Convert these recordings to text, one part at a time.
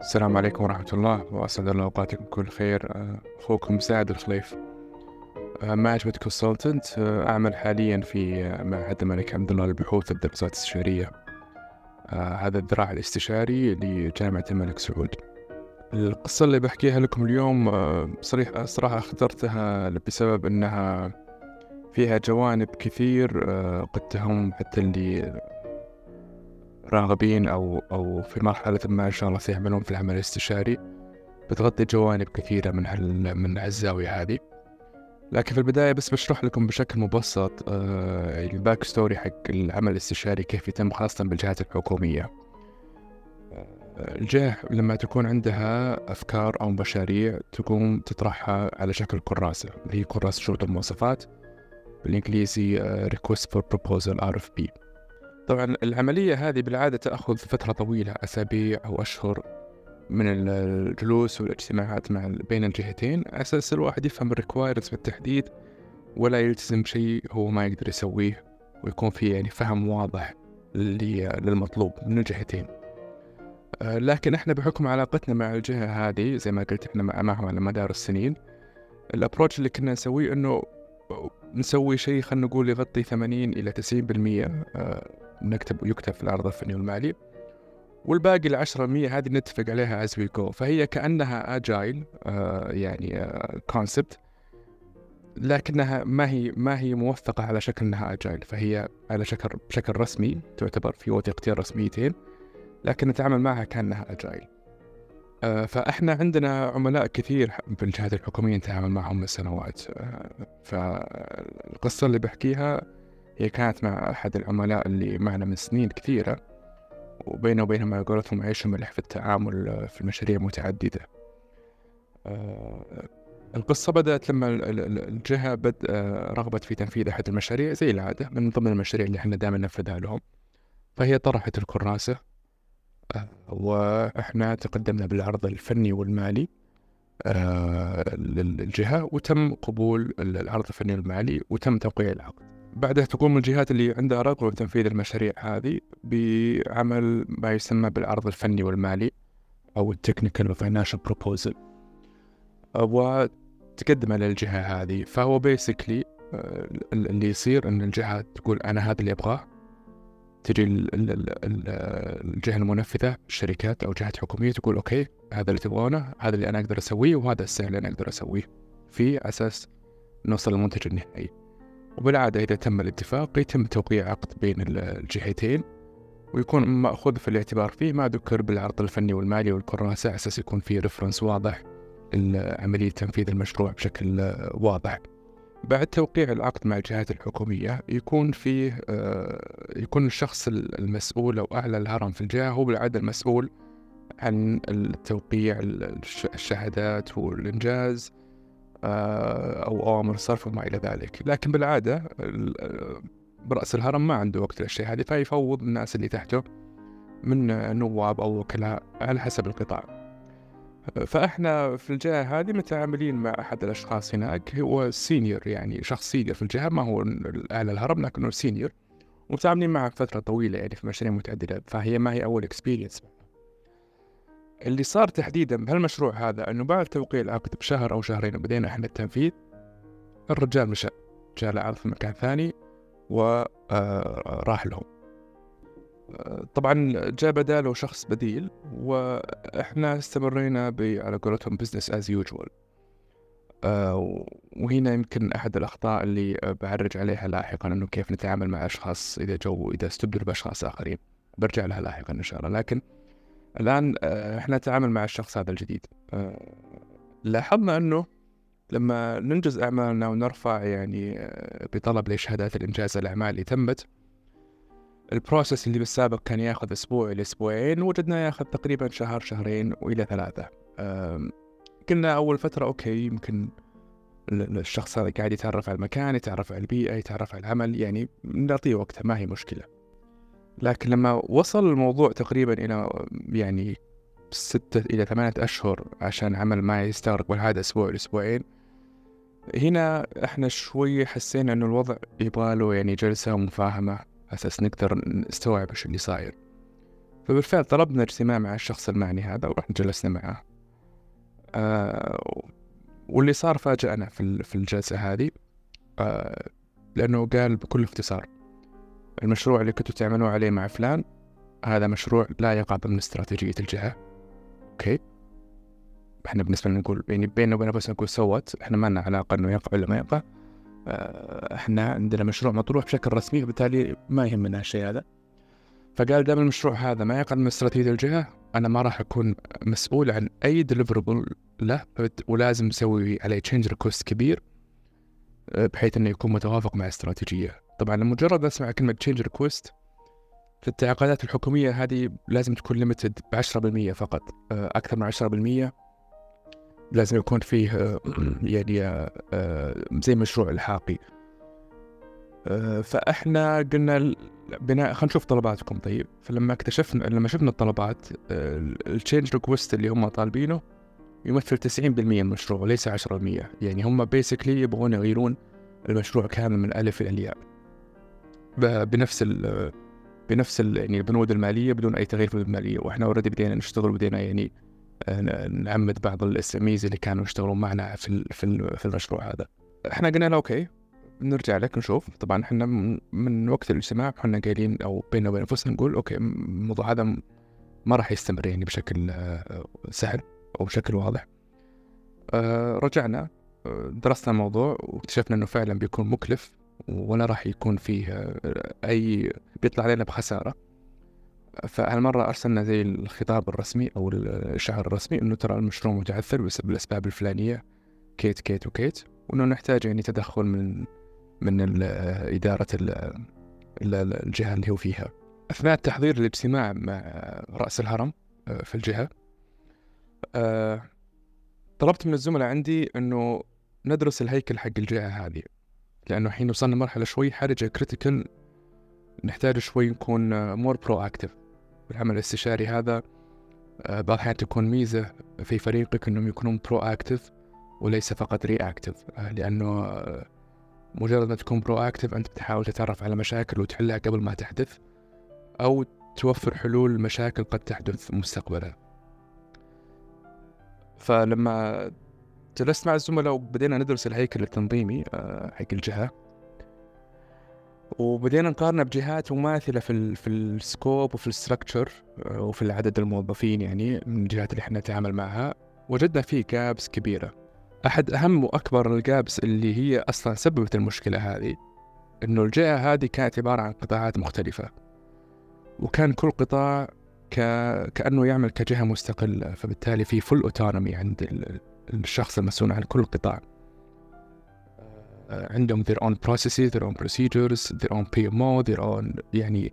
السلام عليكم ورحمة الله وأسعد الله أوقاتكم بكل خير. آه، أخوكم مساعد الخليف management consultant أعمل حاليا في آه، معهد الملك عبد الله للبحوث والدراسات الاستشارية آه، هذا الذراع الاستشاري لجامعة الملك سعود. القصة اللي بحكيها لكم اليوم صريح صراحة اخترتها بسبب أنها فيها جوانب كثير قد تهم حتى اللي راغبين أو أو في مرحلة ما إن شاء الله سيعملون في العمل الاستشاري. بتغطي جوانب كثيرة من هال من الزاوية هذه. لكن في البداية بس بشرح لكم بشكل مبسط آه ال backstory حق العمل الاستشاري كيف يتم خاصة بالجهات الحكومية. آه الجهة لما تكون عندها أفكار أو مشاريع تقوم تطرحها على شكل كراسة اللي هي كراسة شروط المواصفات بالإنجليزي uh, Request for Proposal RFP طبعا العملية هذه بالعادة تأخذ فترة طويلة أسابيع أو أشهر من الجلوس والاجتماعات مع بين الجهتين. أساس الواحد يفهم الريكوايرز بالتحديد ولا يلتزم بشيء هو ما يقدر يسويه ويكون في يعني فهم واضح للمطلوب من الجهتين. آه، لكن إحنا بحكم علاقتنا مع الجهة هذه زي ما قلت إحنا معهم على مدار السنين ال approach اللي كنا نسويه إنه نسوي شيء خلينا نقول يغطي 80 إلى 90% نكتب ويكتب في العرض الفني والمالي والباقي العشرة مية هذه نتفق عليها as we go فهي كأنها agile آه يعني concept آه لكنها ما هي ما هي موثقة على شكل إنها agile فهي على شكل بشكل رسمي تعتبر في وثيقتين رسميتين لكن نتعامل معها كأنها agile آه فإحنا عندنا عملاء كثير بالجهات الحكومية نتعامل معهم من سنوات آه فالقصة اللي بحكيها هي كانت مع أحد العملاء اللي معنا من سنين كثيرة وبينه وبينهم على قولتهم عيش ملح في التعامل في المشاريع متعددة آه، القصة بدأت لما الجهة بد آه، رغبت في تنفيذ أحد المشاريع زي العادة من ضمن المشاريع اللي إحنا دائما ننفذها لهم فهي طرحت الكراسة. آه، وإحنا تقدمنا بالعرض الفني والمالي للجهة وتم قبول العرض الفني والمالي وتم توقيع العقد. بعدها تقوم الجهات اللي عندها رغبة بتنفيذ المشاريع هذه بعمل ما يسمى بالعرض الفني والمالي أو ال technical و financial proposal وتقدمه للجهة هذه. فهو basically آه، اللي يصير أن الجهة تقول أنا هذا اللي أبغاه. تجي الجهة المنفذة الشركات أو جهات حكومية تقول okay هذا اللي تبغونه هذا اللي أنا أقدر أسويه وهذا السعر اللي أنا أقدر أسويه. في أساس نوصل للمنتج النهائي. وبالعادة إذا تم الاتفاق يتم توقيع عقد بين الجهتين ويكون مأخوذ في الاعتبار فيه ما ذكر بالعرض الفني والمالي والكراسة أساس يكون في reference واضح لعملية تنفيذ المشروع بشكل واضح. بعد توقيع العقد مع الجهات الحكومية يكون فيه آه، يكون الشخص المسؤول أو أعلى الهرم في الجهة هو بالعادة المسؤول عن التوقيع الشهادات والإنجاز أو أوامر الصرف وما إلى ذلك. لكن بالعادة برأس الهرم ما عنده وقت الأشياء هذه فيفوض الناس اللي تحته من نواب أو وكلاء على حسب القطاع. فإحنا في الجهة هذه متعاملين مع أحد الأشخاص هناك هو senior يعني شخص senior في الجهة ما هو أعلى الهرم لكنه senior ومتعاملين معه فترة طويلة يعني في مشاريع متعددة فهي ما هي أول experience اللي صار تحديدا بهالمشروع هذا إنه بعد توقيع العقد بشهر أو شهرين وبدينا إحنا التنفيذ الرجال مشى جاء له عرض في مكان ثاني وراح لهم. طبعا جاء بداله شخص بديل وإحنا استمرينا على قولتهم business as usual وهنا يمكن أحد الأخطاء اللي بعرج عليها لاحقا إنه كيف نتعامل مع أشخاص إذا جو إذا استبدلوا بأشخاص آخرين. برجع لها لاحقا إن شاء الله. لكن الآن آه، إحنا نتعامل مع الشخص هذا الجديد. آه، لاحظنا أنه لما ننجز أعمالنا ونرفع يعني آه، بطلب لشهادات الإنجاز الأعمال اللي تمت ال process اللي بالسابق كان ياخذ أسبوع إلى أسبوعين وجدنا ياخذ تقريبا شهر شهرين وإلى ثلاثة. قلنا أول فترة okay يمكن الشخص هذا قاعد يتعرف على المكان يتعرف على البيئة يتعرف على العمل يعني نعطيه وقتها ما هي مشكلة. لكن لما وصل الموضوع تقريبا إلى يعني ستة إلى ثمانية أشهر عشان عمل ما يستغرق بالعادة أسبوع لأسبوعين هنا إحنا شوي حسينا إنه الوضع يبغاله يعني جلسة ومفاهمة أساس نقدر نستوعب إيش اللي صاير. فبالفعل طلبنا اجتماع مع الشخص المعني هذا ورحنا جلسنا معه. آه واللي صار فاجأنا في في الجلسة هذه آه لأنه قال بكل اختصار المشروع اللي كنتوا تعملوا عليه مع فلان هذا مشروع لا يقع ضمن استراتيجية الجهة. okay؟ إحنا بالنسبة لنا نقول يعني بيننا وبين أنفسنا نقول so what إحنا ما لنا علاقة إنه يقع ولا ما يقع. آه، إحنا عندنا مشروع مطروح بشكل رسمي وبالتالي ما يهمنا الشيء هذا. فقال دام المشروع هذا ما يقع من استراتيجية الجهة أنا ما راح أكون مسؤول عن أي deliverable له ولازم نسوي عليه change request كبير آه، بحيث إنه يكون متوافق مع استراتيجية. طبعا لمجرد أسمع كلمة change request في التعاقدات الحكومية هذه لازم تكون limited ب 10% فقط. آه، أكثر من 10% لازم يكون فيه آه، يعني زي مشروع الحاقي. فإحنا قلنا بناء خلينا نشوف طلباتكم. طيب فلما اكتشفنا لما شفنا الطلبات ال change request اللي هم طالبينه يمثل 90% من المشروع وليس 10% يعني هم basically يبغون يغيرون المشروع كامل من الألف إلى الياء بنفس ال بنفس ال يعني البنود المالية بدون أي تغيير في البنود المالية. وإحنا already بدينا نشتغل وبدينا يعني آه، نعمد بعض الاس اللي كانوا يشتغلون معنا في في في المشروع هذا. إحنا قلنا له okay نرجع لك نشوف. طبعا إحنا من وقت الاجتماع إحنا قايلين أو بيننا وبين أنفسنا نقول okay الموضوع هذا ما راح يستمر يعني بشكل آه، سهل أو بشكل واضح. آه رجعنا درسنا الموضوع واكتشفنا أنه فعلا بيكون مكلف. ولا راح يكون فيه آه، أي بيطلع علينا بخسارة. فهالمرة أرسلنا زي الخطاب الرسمي أو الإشعار الرسمي أنه ترى المشروع متعثر بسبب الأسباب الفلانية كيت كيت وكيت وأنه نحتاج يعني تدخل من من إدارة الجهة اللي هو فيها. أثناء تحضير الاجتماع مع رأس الهرم آه، في الجهة آه، طلبت من الزملاء عندي إنه ندرس الهيكل حق الجهة هذه. لأنه الحين وصلنا مرحلة شوي حرجة critical نحتاج شوي نكون more proactive العمل الاستشاري هذا آه، بعض الأحيان تكون ميزة في فريقك أنهم يكونون proactive وليس فقط reactive آه، لأنه مجرد ما تكون proactive أنت بتحاول تتعرف على مشاكل وتحلها قبل ما تحدث أو توفر حلول مشاكل قد تحدث مستقبلا. فلما جلست مع الزملاء وبدينا ندرس الهيكل التنظيمي آه، حق الجهة وبدينا نقارنه بجهات مماثلة في ال في ال scope وفي ال structure آه، وفي العدد الموظفين يعني من الجهات اللي إحنا نتعامل معها. وجدنا فيه gaps كبيرة. أحد أهم وأكبر ال gaps اللي هي أصلا سببت المشكلة هذه إنه الجهة هذه كانت عبارة عن قطاعات مختلفة. وكان كل قطاع. كأنه يعمل كجهة مستقلة فبالتالي في فل اوتونومي عند الشخص المسؤول عن كل قطاع. آه، عندهم their own processes their own procedures their own PMO their own يعني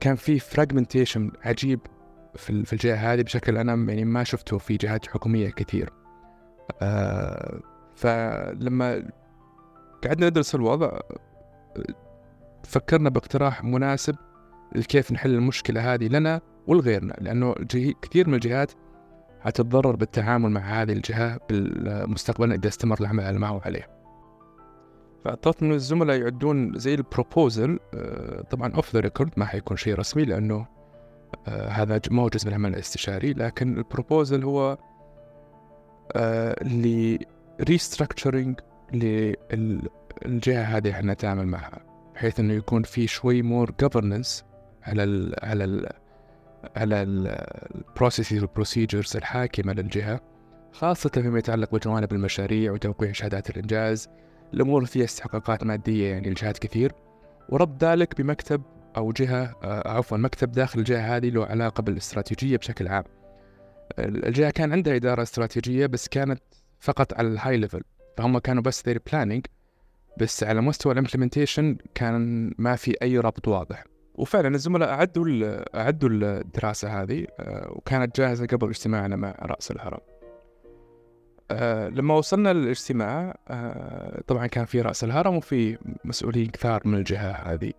كان في fragmentation عجيب في في الجهة هذه بشكل أنا يعني ما شفته في جهات حكومية كثير. آه، فلما قعدنا ندرس الوضع فكرنا باقتراح مناسب لكيف نحل المشكلة هذه لنا ولغيرنا لأنه كثير من الجهات حتتضرر بالتعامل مع هذه الجهة بالمستقبل إذا استمر العمل معه عليه فطلبت من الزملاء يعدون زي ال proposal آه، طبعا off the record ما حيكون شيء رسمي لأنه آه، هذا ما هو جزء من العمل الاستشاري لكن ال proposal هو آه، ل restructuring للجهة هذه إحنا نتعامل معها بحيث إنه يكون في شوي more governance على ال على ال على ال processes وال procedures الحاكمة للجهة خاصة فيما يتعلق بجوانب المشاريع وتوقيع شهادات الإنجاز. الأمور فيها استحقاقات مادية يعني لجهات كثير. وربط ذلك بمكتب أو جهة آه، عفوا مكتب داخل الجهة هذه له علاقة بالاستراتيجية بشكل عام. الجهة كان عندها إدارة استراتيجية بس كانت فقط على ال high level فهم كانوا بس their planning بس على مستوى ال implementation كان ما في أي ربط واضح. وفعلا الزملاء أعدوا أعدوا الدراسة هذه آه، وكانت جاهزة قبل اجتماعنا مع رأس الهرم. آه، لما وصلنا للاجتماع آه، طبعا كان في رأس الهرم وفي مسؤولين كثار من الجهة هذه.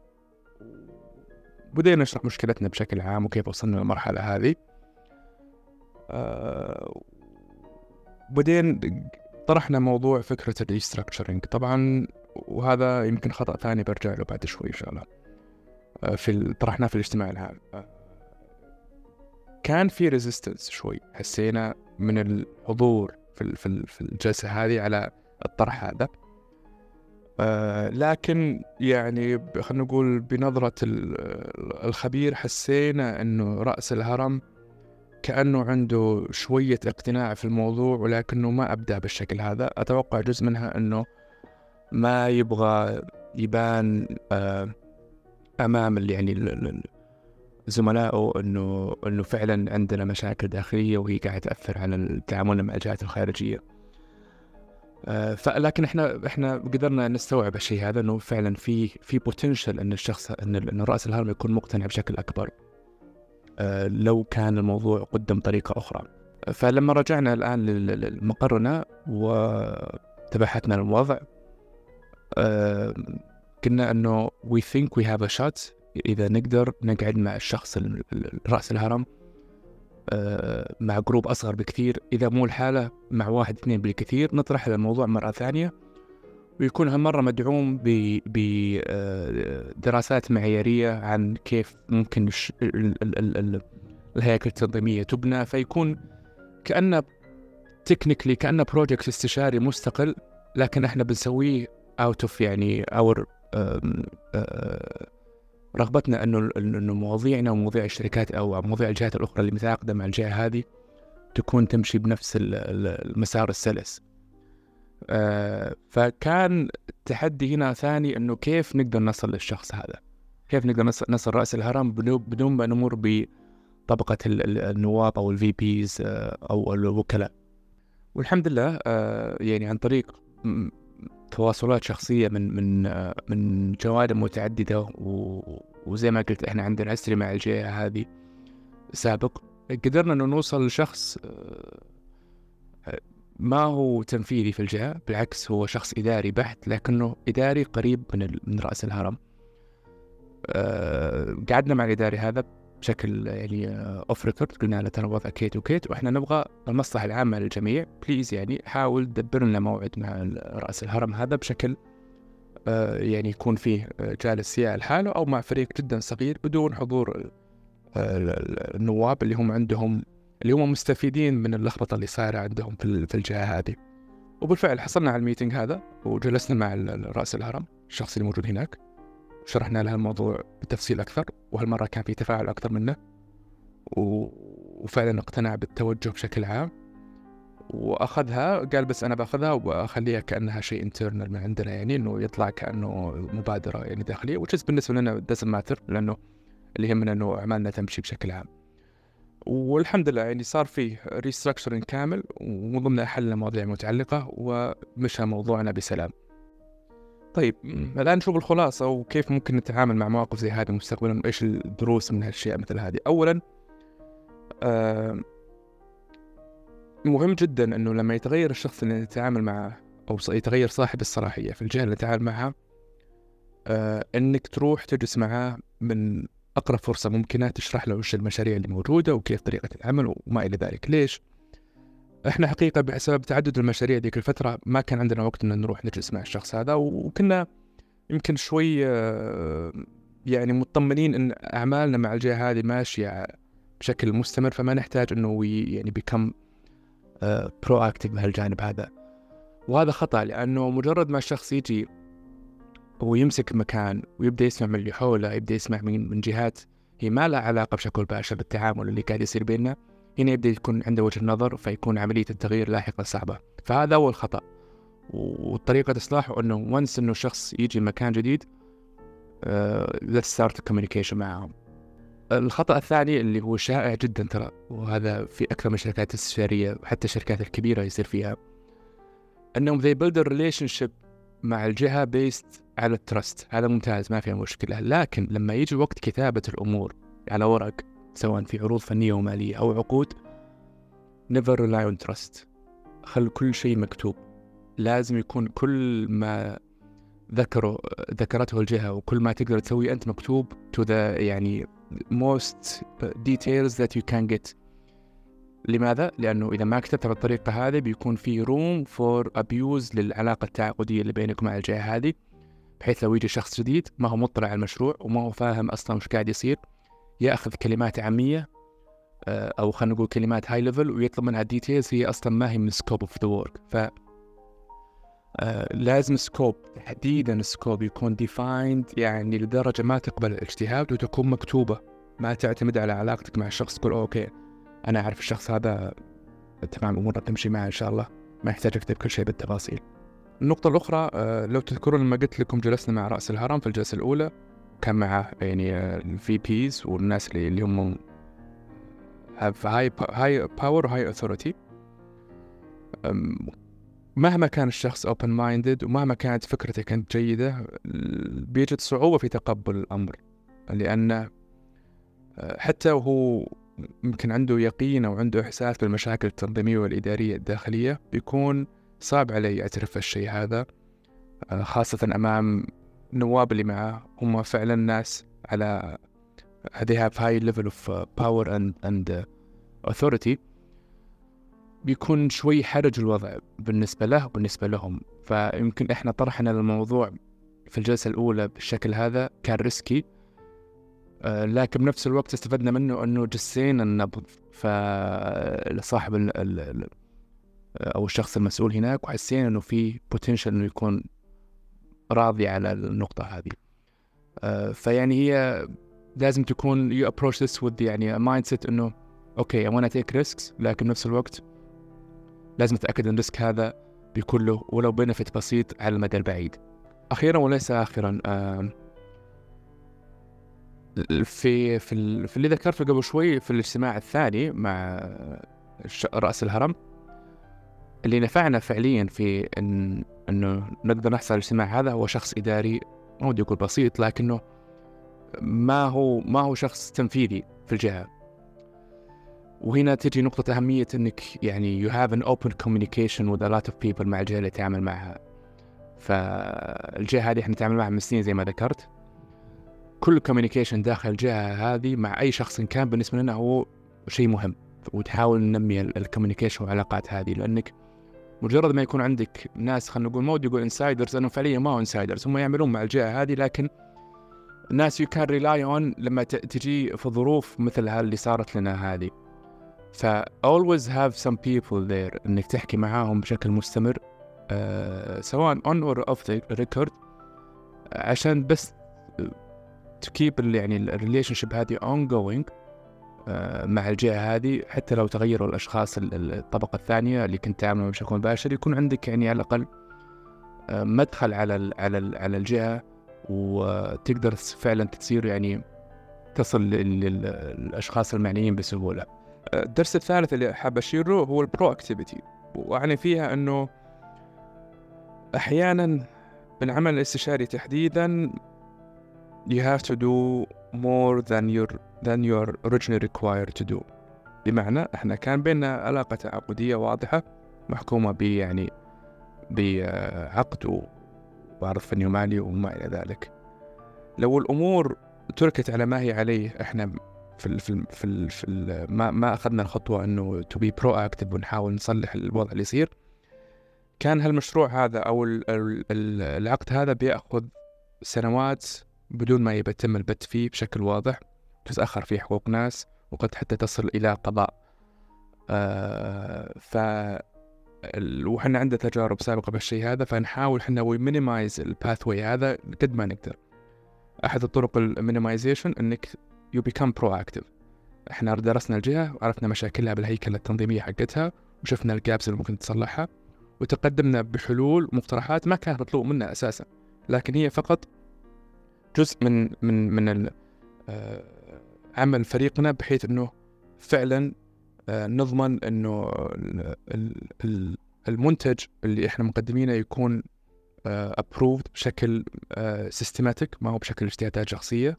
بدينا نشرح مشكلتنا بشكل عام وكيف وصلنا للمرحلة هذه. بعدين طرحنا موضوع فكرة ال restructuring طبعا وهذا يمكن خطأ ثاني برجع له بعد شوي إن شاء الله. في طرحناه في الاجتماع العام كان في resistance شوي حسينا من الحضور في في الجلسة هذه على الطرح هذا. آه لكن يعني خلينا نقول بنظرة الخبير حسينا إنه رأس الهرم كأنه عنده شوية اقتناع في الموضوع ولكنه ما أبدع بالشكل هذا. أتوقع جزء منها أنه ما يبغى يبان آه أمام يعني زملائه انه إنه فعلا عندنا مشاكل داخلية وهي قاعدة تأثر على تعاملنا مع الجهات الخارجية. آه، فلكن إحنا إحنا قدرنا نستوعب الشيء هذا إنه فعلا في في بوتنشل إن الشخص إن رأس الهرم يكون مقتنع بشكل أكبر آه، لو كان الموضوع قدم طريقة أخرى. فلما رجعنا الآن لمقرنا وتبحثنا الوضع آه، قلنا إنه we think we have a shot. إذا نقدر نقعد مع الشخص رأس الهرم آه، مع group أصغر بكثير. إذا مو الحالة مع واحد اثنين بالكثير نطرح الموضوع مرة ثانية. ويكون هالمرة مدعوم بدراسات معيارية عن كيف ممكن الهياكل التنظيمية تبنى. فيكون كأنه technically كأنه project استشاري مستقل لكن إحنا بنسويه out of يعني our رغبتنا أنه إنه مواضيعنا ومواضيع الشركات أو مواضيع الجهات الأخرى اللي متعاقدة مع الجهة هذه تكون تمشي بنفس المسار السلس. آه، فكان التحدي هنا ثاني إنه كيف نقدر نصل للشخص هذا؟ كيف نقدر نصل رأس الهرم بدون ما نمر بطبقة النواب أو الفي بيز آه، أو الوكلاء. والحمد لله يعني عن طريق تواصلات شخصية من من من جوانب متعددة وزي ما قلت إحنا عندنا history مع الجهة هذه. سابق قدرنا إنه نوصل لشخص ما هو تنفيذي في الجهة بالعكس هو شخص إداري بحت لكنه إداري قريب من من رأس الهرم. قعدنا مع الإداري هذا بشكل يعني off record قلنا له ترى وضع كيت وكيت وإحنا نبغى المصلحة العامة للجميع. please يعني حاول تدبر لنا موعد مع رأس الهرم هذا بشكل آه، يعني يكون فيه جالس يا لحاله أو مع فريق جدا صغير بدون حضور آه، النواب اللي هم عندهم اللي هم مستفيدين من اللخبطة اللي صايرة عندهم في الجهة هذه. وبالفعل حصلنا على الميتنج هذا وجلسنا مع رأس الهرم الشخص اللي موجود هناك. شرحنا له الموضوع بتفصيل أكثر وهالمرة كان في تفاعل أكثر منه وفعلا اقتنع بالتوجه بشكل عام وأخذها قال بس أنا باخذها وأخليها كأنها شيء internal من عندنا يعني إنه يطلع كأنه مبادرة يعني داخلية which is بالنسبة لنا doesn't matter لأنه اللي يهمنا إنه أعمالنا تمشي بشكل عام. والحمد لله يعني صار فيه restructuring كامل ومن ضمنها حلنا مواضيع متعلقة ومشى موضوعنا بسلام. طيب الآن نشوف الخلاصة وكيف ممكن نتعامل مع مواقف زي هذه مستقبلا وإيش الدروس من هالأشياء مثل هذه أولا آه مهم جدا أنه لما يتغير الشخص اللي نتعامل معه أو يتغير صاحب الصلاحية في الجهة اللي نتعامل معها آه أنك تروح تجلس معاه من أقرب فرصة ممكنة تشرح له وش المشاريع اللي موجودة وكيف طريقة العمل وما إلى ذلك ليش؟ إحنا حقيقة بسبب تعدد المشاريع ذيك الفترة ما كان عندنا وقت إن نروح نجلس مع الشخص هذا وكنا يمكن شوي آه، يعني مطمنين إن أعمالنا مع الجهة هذه ماشية بشكل مستمر فما نحتاج إنه يعني become proactive بهالجانب هذا. وهذا خطأ لأنه مجرد ما الشخص يجي ويمسك مكان ويبدأ يسمع من اللي حوله يبدأ يسمع من من جهات هي ما لها علاقة بشكل مباشر بالتعامل اللي قاعد يصير بيننا. هنا يبدأ يكون عنده وجه نظر فيكون عملية التغيير لاحقا صعبة. فهذا أول خطأ وطريقة إصلاحه أنه once إنه شخص يجي مكان جديد let's start communication معهم. الخطأ الثاني اللي هو شائع جدا ترى وهذا في أكثر من الشركات الاستشارية وحتى الشركات الكبيرة يصير فيها أنهم they build a relationship مع الجهة based على الترست هذا ممتاز ما فيها مشكلة. لكن لما يجي وقت كتابة الأمور على ورق سواء في عروض فنية ومالية أو عقود never rely on trust. خل كل شيء مكتوب. لازم يكون كل ما ذكره ذكرته الجهة وكل ما تقدر تسويه أنت مكتوب to the يعني most details that you can get. لماذا؟ لأنه إذا ما كتبتها بالطريقة هذه بيكون في room for abuse للعلاقة التعاقدية اللي بينك مع الجهة هذه بحيث لو يجي شخص جديد ما هو مطلع على المشروع وما هو فاهم أصلا وش قاعد يصير. ياخذ كلمات عامية آه، أو خلينا نقول كلمات high level ويطلب منها details هي أصلا ما هي من scope of the work ف آه، لازم scope تحديدا scope يكون defined يعني لدرجة ما تقبل الاجتهاد وتكون مكتوبة ما تعتمد على علاقتك مع الشخص تقول okay أنا أعرف الشخص هذا تمام أمورنا تمشي معه إن شاء الله ما يحتاج أكتب كل شيء بالتفاصيل. النقطة الأخرى آه، لو تذكرون لما قلت لكم جلسنا مع رأس الهرم في الجلسة الأولى كان معه يعني ال VPs والناس اللي, اللي هم have high high power high authority. مهما كان الشخص open minded ومهما كانت فكرته كانت جيدة بيجد صعوبة في تقبل الأمر. لأنه آه، حتى وهو يمكن عنده يقين أو عنده إحساس بالمشاكل التنظيمية والإدارية الداخلية بيكون صعب عليه يعترف بالشيء هذا آه، خاصة أمام النواب اللي معه هم فعلا ناس على they have high level of uh, power and, and uh, authority. بيكون شوي حرج الوضع بالنسبة له وبالنسبة لهم. فيمكن إحنا طرحنا الموضوع في الجلسة الأولى بالشكل هذا كان ريسكي آه، لكن بنفس الوقت استفدنا منه أنه جسينا النبض ال أو الشخص المسؤول هناك وحسينا أنه في بوتنشل أنه يكون راضي على النقطة هذه. آه، فيعني هي لازم تكون you approach this with يعني mindset إنه okay I wanna take risks لكن بنفس الوقت لازم أتأكد إن ال risk هذا بيكون له ولو benefit بسيط على المدى البعيد. أخيرا وليس اخرا في في, في اللي ذكرته قبل شوي في الاجتماع الثاني مع رأس الهرم اللي نفعنا فعليا في ان إنه نقدر نحصل على الاجتماع هذا هو شخص إداري ما ودي أقول بسيط لكنه ما هو ما هو شخص تنفيذي في الجهة. وهنا تجي نقطة أهمية إنك يعني you have an open communication with a lot of people مع الجهة اللي تعمل معها. فالجهة هذه إحنا نتعامل معها من سنين زي ما ذكرت. كل communication داخل الجهة هذه مع أي شخص كان بالنسبة لنا هو شيء مهم. وتحاول ننمي الكوميونيكيشن والعلاقات هذه لأنك مجرد ما يكون عندك ناس خلينا نقول ما ودي أقول insiders لأنه فعليا ما هو insiders هم يعملون مع الجهة هذه لكن الناس you can rely on لما تجي في ظروف مثل اللي صارت لنا هذه. ف always have some people there إنك تحكي معاهم بشكل مستمر uh, سواء on or off the record عشان بس to keep يعني ال relationship هذه ongoing. uh, مع الجهة هذه حتى لو تغيروا الأشخاص الطبقة الثانية اللي كنت تعامل بشكل مباشر يكون عندك يعني على الأقل uh, مدخل على على على الجهة وتقدر فعلا تصير يعني تصل للأشخاص المعنيين بسهولة. الدرس الثالث اللي حاب أشيره هو ال proactivity وأعني فيها أنه أحيانا بالعمل الاستشاري تحديدا you have to do more than your than you're originally required to do. بمعنى إحنا كان بيننا علاقة تعاقدية واضحة محكومة ب يعني بعقد وعرض فني ومالي وما إلى ذلك. لو الأمور تركت على ما هي عليه إحنا في ال في ال في, ال في ال ما ما أخذنا الخطوة إنه to be proactive ونحاول نصلح الوضع اللي يصير. كان هالمشروع هذا أو العقد هذا بيأخذ سنوات بدون ما يتم البت فيه بشكل واضح. تتأخر فيه حقوق ناس وقد حتى تصل إلى قضاء. آه ف وحنا عندنا تجارب سابقة بالشيء هذا فنحاول حنا we minimize ال pathway هذا قد ما نقدر. أحد الطرق ال minimization إنك you become proactive إحنا درسنا الجهة وعرفنا مشاكلها بالهيكلة التنظيمية حقتها وشفنا ال gaps اللي ممكن تصلحها وتقدمنا بحلول ومقترحات ما كانت مطلوب منا أساسا. لكن هي فقط جزء من من من آه، عمل فريقنا بحيث إنه فعلا آه، نضمن إنه المنتج اللي إحنا مقدمينه يكون approved آه، بشكل systematic ما هو بشكل اجتهادات شخصية.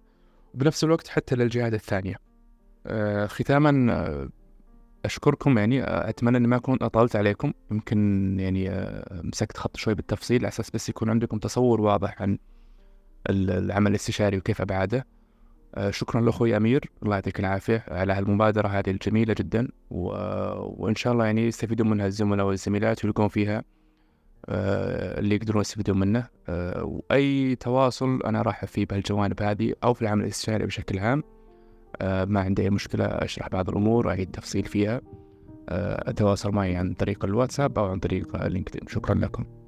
وبنفس الوقت حتى للجهات الثانية. ختاما أشكركم يعني أتمنى إني ما أكون اطلت عليكم. يمكن يعني مسكت خط شوي بالتفصيل على أساس بس يكون عندكم تصور واضح عن العمل الاستشاري وكيف أبعاده. آه، شكرا لأخوي أمير. الله يعطيك العافية على هالمبادرة هذه الجميلة جدا. و... وإن شاء الله يعني يستفيدون منها الزملاء والزميلات ويلقون فيها آه، اللي يقدرون يستفيدون منه. آه، وأي تواصل أنا راح فيه بهالجوانب هذه أو في العمل الإستشاري بشكل عام. آه، ما عندي أي مشكلة أشرح بعض الأمور أعيد تفصيل فيها. أتواصل معي عن طريق الواتساب أو عن طريق لينكدين. شكرا لكم.